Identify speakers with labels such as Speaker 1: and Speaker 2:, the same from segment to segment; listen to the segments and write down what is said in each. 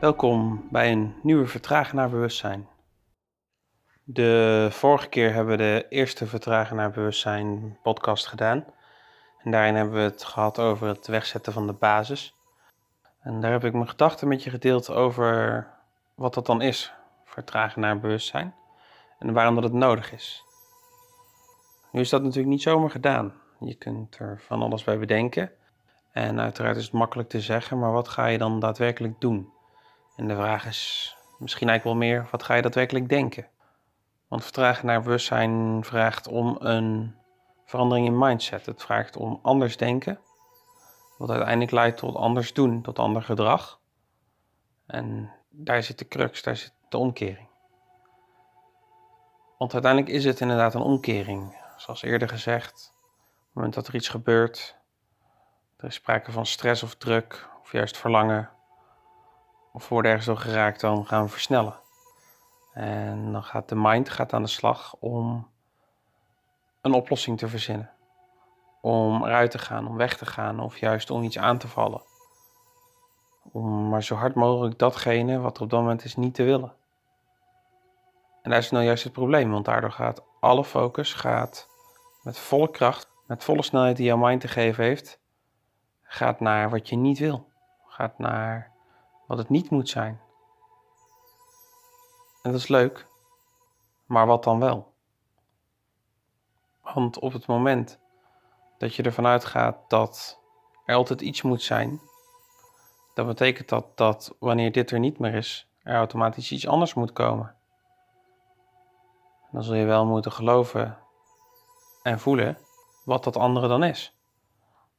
Speaker 1: Welkom bij een nieuwe Vertragen naar Bewustzijn. De vorige keer hebben we de eerste Vertragen naar Bewustzijn podcast gedaan. En daarin hebben we het gehad over het wegzetten van de basis. En daar heb ik mijn gedachten met je gedeeld over wat dat dan is, vertragen naar bewustzijn. En waarom dat het nodig is. Nu is dat natuurlijk niet zomaar gedaan. Je kunt er van alles bij bedenken. En uiteraard is het makkelijk te zeggen, maar wat ga je dan daadwerkelijk doen? En de vraag is misschien eigenlijk wel meer, wat ga je daadwerkelijk denken? Want vertragen naar bewustzijn vraagt om een verandering in mindset. Het vraagt om anders denken, wat uiteindelijk leidt tot anders doen, tot ander gedrag. En daar zit de crux, daar zit de omkering. Want uiteindelijk is het inderdaad een omkering. Zoals eerder gezegd, op het moment dat er iets gebeurt, er is sprake van stress of druk, of juist verlangen, of worden ergens door geraakt, dan gaan we versnellen. En dan gaat de mind gaat aan de slag om een oplossing te verzinnen. Om eruit te gaan, om weg te gaan of juist om iets aan te vallen. Om maar zo hard mogelijk datgene wat er op dat moment is niet te willen. En daar is nou juist het probleem, want daardoor gaat alle focus gaat met volle kracht, met volle snelheid die jouw mind te geven heeft, gaat naar wat je niet wil. Gaat naar wat het niet moet zijn. En dat is leuk, maar wat dan wel? Want op het moment dat je ervan uitgaat dat er altijd iets moet zijn, dan betekent dat dat wanneer dit er niet meer is, er automatisch iets anders moet komen. Dan zul je wel moeten geloven en voelen wat dat andere dan is.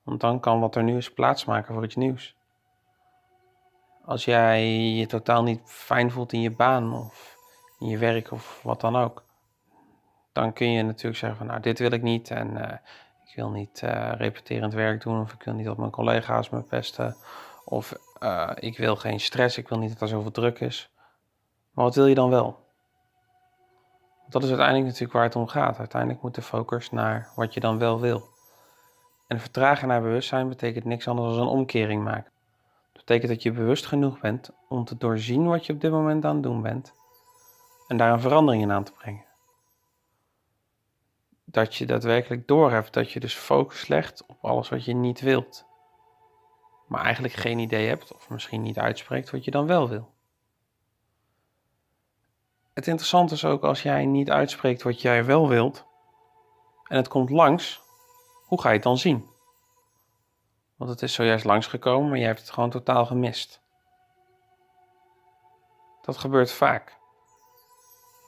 Speaker 1: Want dan kan wat er nu is plaatsmaken voor iets nieuws. Als jij je totaal niet fijn voelt in je baan of in je werk of wat dan ook, dan kun je natuurlijk zeggen van nou dit wil ik niet en uh, ik wil niet uh, repeterend werk doen of ik wil niet dat mijn collega's me pesten of uh, ik wil geen stress, ik wil niet dat er zoveel druk is. Maar wat wil je dan wel? Dat is uiteindelijk natuurlijk waar het om gaat. Uiteindelijk moet de focus naar wat je dan wel wil. En vertragen naar bewustzijn betekent niks anders dan een omkering maken. Betekent dat je bewust genoeg bent om te doorzien wat je op dit moment aan het doen bent en daar een verandering in aan te brengen dat je daadwerkelijk doorhebt dat je dus focus legt op alles wat je niet wilt. Maar eigenlijk geen idee hebt of misschien niet uitspreekt wat je dan wel wil. Het interessante is ook als jij niet uitspreekt wat jij wel wilt en het komt langs, hoe ga je het dan zien? Want het is zojuist langsgekomen, maar je hebt het gewoon totaal gemist. Dat gebeurt vaak.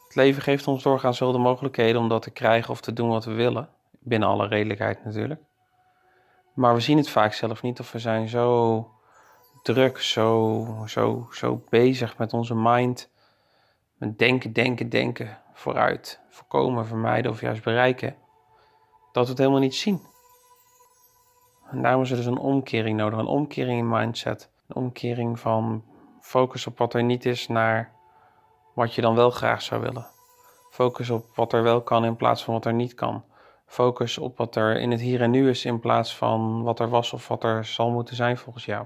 Speaker 1: Het leven geeft ons doorgaans wel de mogelijkheden om dat te krijgen of te doen wat we willen. Binnen alle redelijkheid natuurlijk. Maar we zien het vaak zelf niet of we zijn zo druk, zo, zo, zo bezig met onze mind. Met denken, denken, denken, vooruit, voorkomen, vermijden of juist bereiken. Dat we het helemaal niet zien. En daarom is er dus een omkering nodig. Een omkering in mindset. Een omkering van focus op wat er niet is naar wat je dan wel graag zou willen. Focus op wat er wel kan in plaats van wat er niet kan. Focus op wat er in het hier en nu is in plaats van wat er was of wat er zal moeten zijn volgens jou.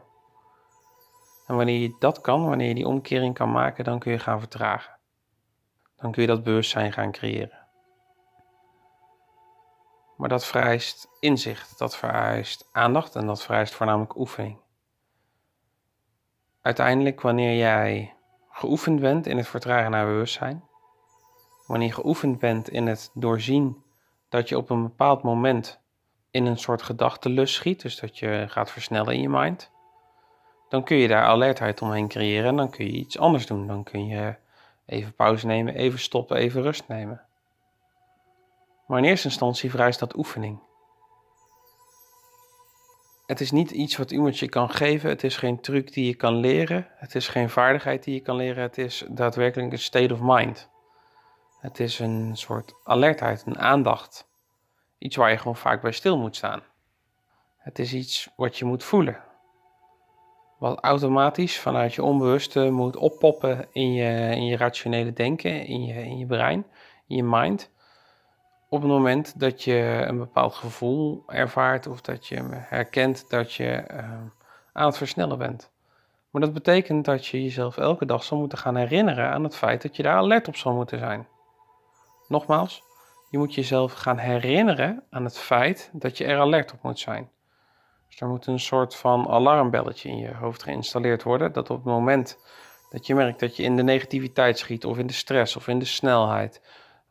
Speaker 1: En wanneer je dat kan, wanneer je die omkering kan maken, dan kun je gaan vertragen. Dan kun je dat bewustzijn gaan creëren. Maar dat vereist inzicht, dat vereist aandacht en dat vereist voornamelijk oefening. Uiteindelijk, wanneer jij geoefend bent in het vertragen naar bewustzijn, wanneer je geoefend bent in het doorzien dat je op een bepaald moment in een soort gedachtenlus schiet, dus dat je gaat versnellen in je mind, dan kun je daar alertheid omheen creëren en dan kun je iets anders doen. Dan kun je even pauze nemen, even stoppen, even rust nemen. Maar in eerste instantie vereist dat oefening. Het is niet iets wat iemand je kan geven. Het is geen truc die je kan leren. Het is geen vaardigheid die je kan leren. Het is daadwerkelijk een state of mind. Het is een soort alertheid, een aandacht. Iets waar je gewoon vaak bij stil moet staan. Het is iets wat je moet voelen. Wat automatisch vanuit je onbewuste moet oppoppen in je, in je rationele denken, in je, in je brein, in je mind op het moment dat je een bepaald gevoel ervaart of dat je herkent dat je uh, aan het versnellen bent. Maar dat betekent dat je jezelf elke dag zal moeten gaan herinneren aan het feit dat je daar alert op zal moeten zijn. Nogmaals, je moet jezelf gaan herinneren aan het feit dat je er alert op moet zijn. Dus er moet een soort van alarmbelletje in je hoofd geïnstalleerd worden, dat op het moment dat je merkt dat je in de negativiteit schiet, of in de stress, of in de snelheid,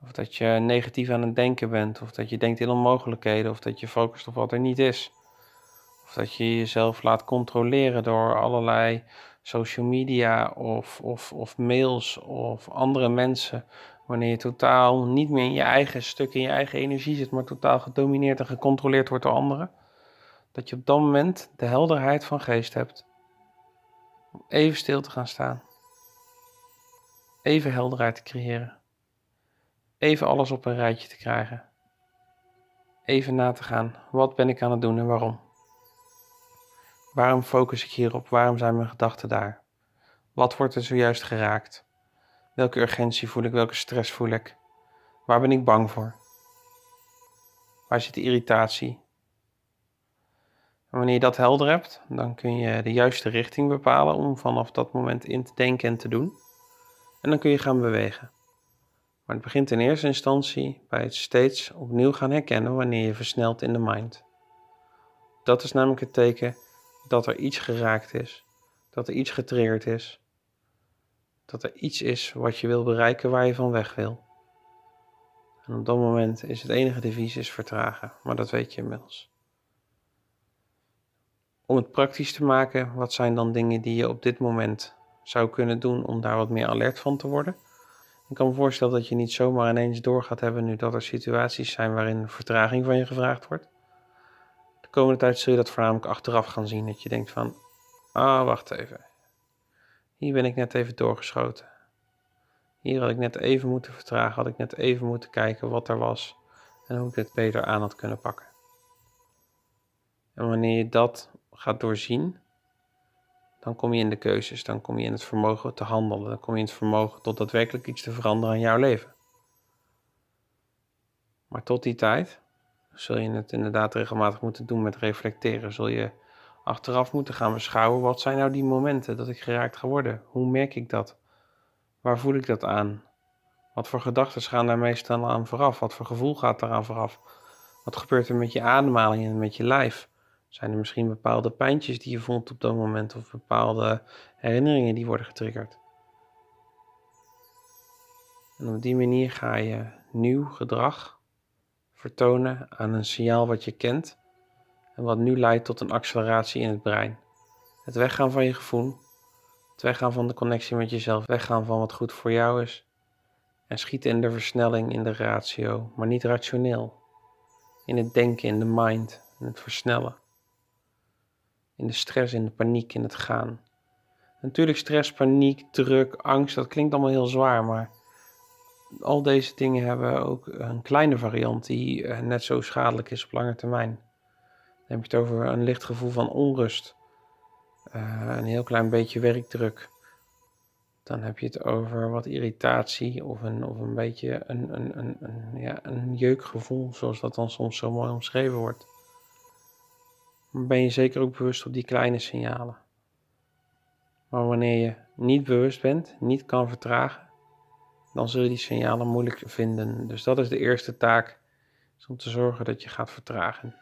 Speaker 1: of dat je negatief aan het denken bent, of dat je denkt in onmogelijkheden, of dat je focust op wat er niet is. Of dat je jezelf laat controleren door allerlei social media of, of, of mails of andere mensen. Wanneer je totaal niet meer in je eigen stuk, in je eigen energie zit, maar totaal gedomineerd en gecontroleerd wordt door anderen. Dat je op dat moment de helderheid van geest hebt. Om even stil te gaan staan. Even helderheid te creëren. Even alles op een rijtje te krijgen. Even na te gaan. Wat ben ik aan het doen en waarom? Waarom focus ik hierop? Waarom zijn mijn gedachten daar? Wat wordt er zojuist geraakt? Welke urgentie voel ik? Welke stress voel ik? Waar ben ik bang voor? Waar zit de irritatie? En wanneer je dat helder hebt, dan kun je de juiste richting bepalen om vanaf dat moment in te denken en te doen. En dan kun je gaan bewegen. Maar het begint in eerste instantie bij het steeds opnieuw gaan herkennen wanneer je versnelt in de mind. Dat is namelijk het teken dat er iets geraakt is, dat er iets getriggerd is, dat er iets is wat je wil bereiken waar je van weg wil. En op dat moment is het enige devies is vertragen, maar dat weet je inmiddels. Om het praktisch te maken, wat zijn dan dingen die je op dit moment zou kunnen doen om daar wat meer alert van te worden? Ik kan me voorstellen dat je niet zomaar ineens door gaat hebben nu dat er situaties zijn waarin vertraging van je gevraagd wordt komende tijd zul je dat voornamelijk achteraf gaan zien. Dat je denkt van, ah, wacht even. Hier ben ik net even doorgeschoten. Hier had ik net even moeten vertragen, had ik net even moeten kijken wat er was en hoe ik dit beter aan had kunnen pakken. En wanneer je dat gaat doorzien, dan kom je in de keuzes, dan kom je in het vermogen te handelen, dan kom je in het vermogen tot daadwerkelijk iets te veranderen aan jouw leven. Maar tot die tijd zul je het inderdaad regelmatig moeten doen met reflecteren. Zul je achteraf moeten gaan beschouwen, wat zijn nou die momenten dat ik geraakt ga worden? Hoe merk ik dat? Waar voel ik dat aan? Wat voor gedachten gaan daar meestal aan vooraf? Wat voor gevoel gaat daaraan vooraf? Wat gebeurt er met je ademhaling en met je lijf? Zijn er misschien bepaalde pijntjes die je voelt op dat moment of bepaalde herinneringen die worden getriggerd? En op die manier ga je nieuw gedrag vertonen aan een signaal wat je kent en wat nu leidt tot een acceleratie in het brein. Het weggaan van je gevoel, het weggaan van de connectie met jezelf, weggaan van wat goed voor jou is en schieten in de versnelling in de ratio, maar niet rationeel. In het denken, in de mind, in het versnellen. In de stress, in de paniek, in het gaan. Natuurlijk stress, paniek, druk, angst, dat klinkt allemaal heel zwaar, maar al deze dingen hebben ook een kleine variant die eh, net zo schadelijk is op lange termijn. Dan heb je het over een licht gevoel van onrust, uh, een heel klein beetje werkdruk. Dan heb je het over wat irritatie of een, of een beetje een, een, een, een, ja, een jeukgevoel, zoals dat dan soms zo mooi omschreven wordt. Maar ben je zeker ook bewust op die kleine signalen. Maar wanneer je niet bewust bent, niet kan vertragen, dan zul je die signalen moeilijk vinden. Dus dat is de eerste taak, om te zorgen dat je gaat vertragen.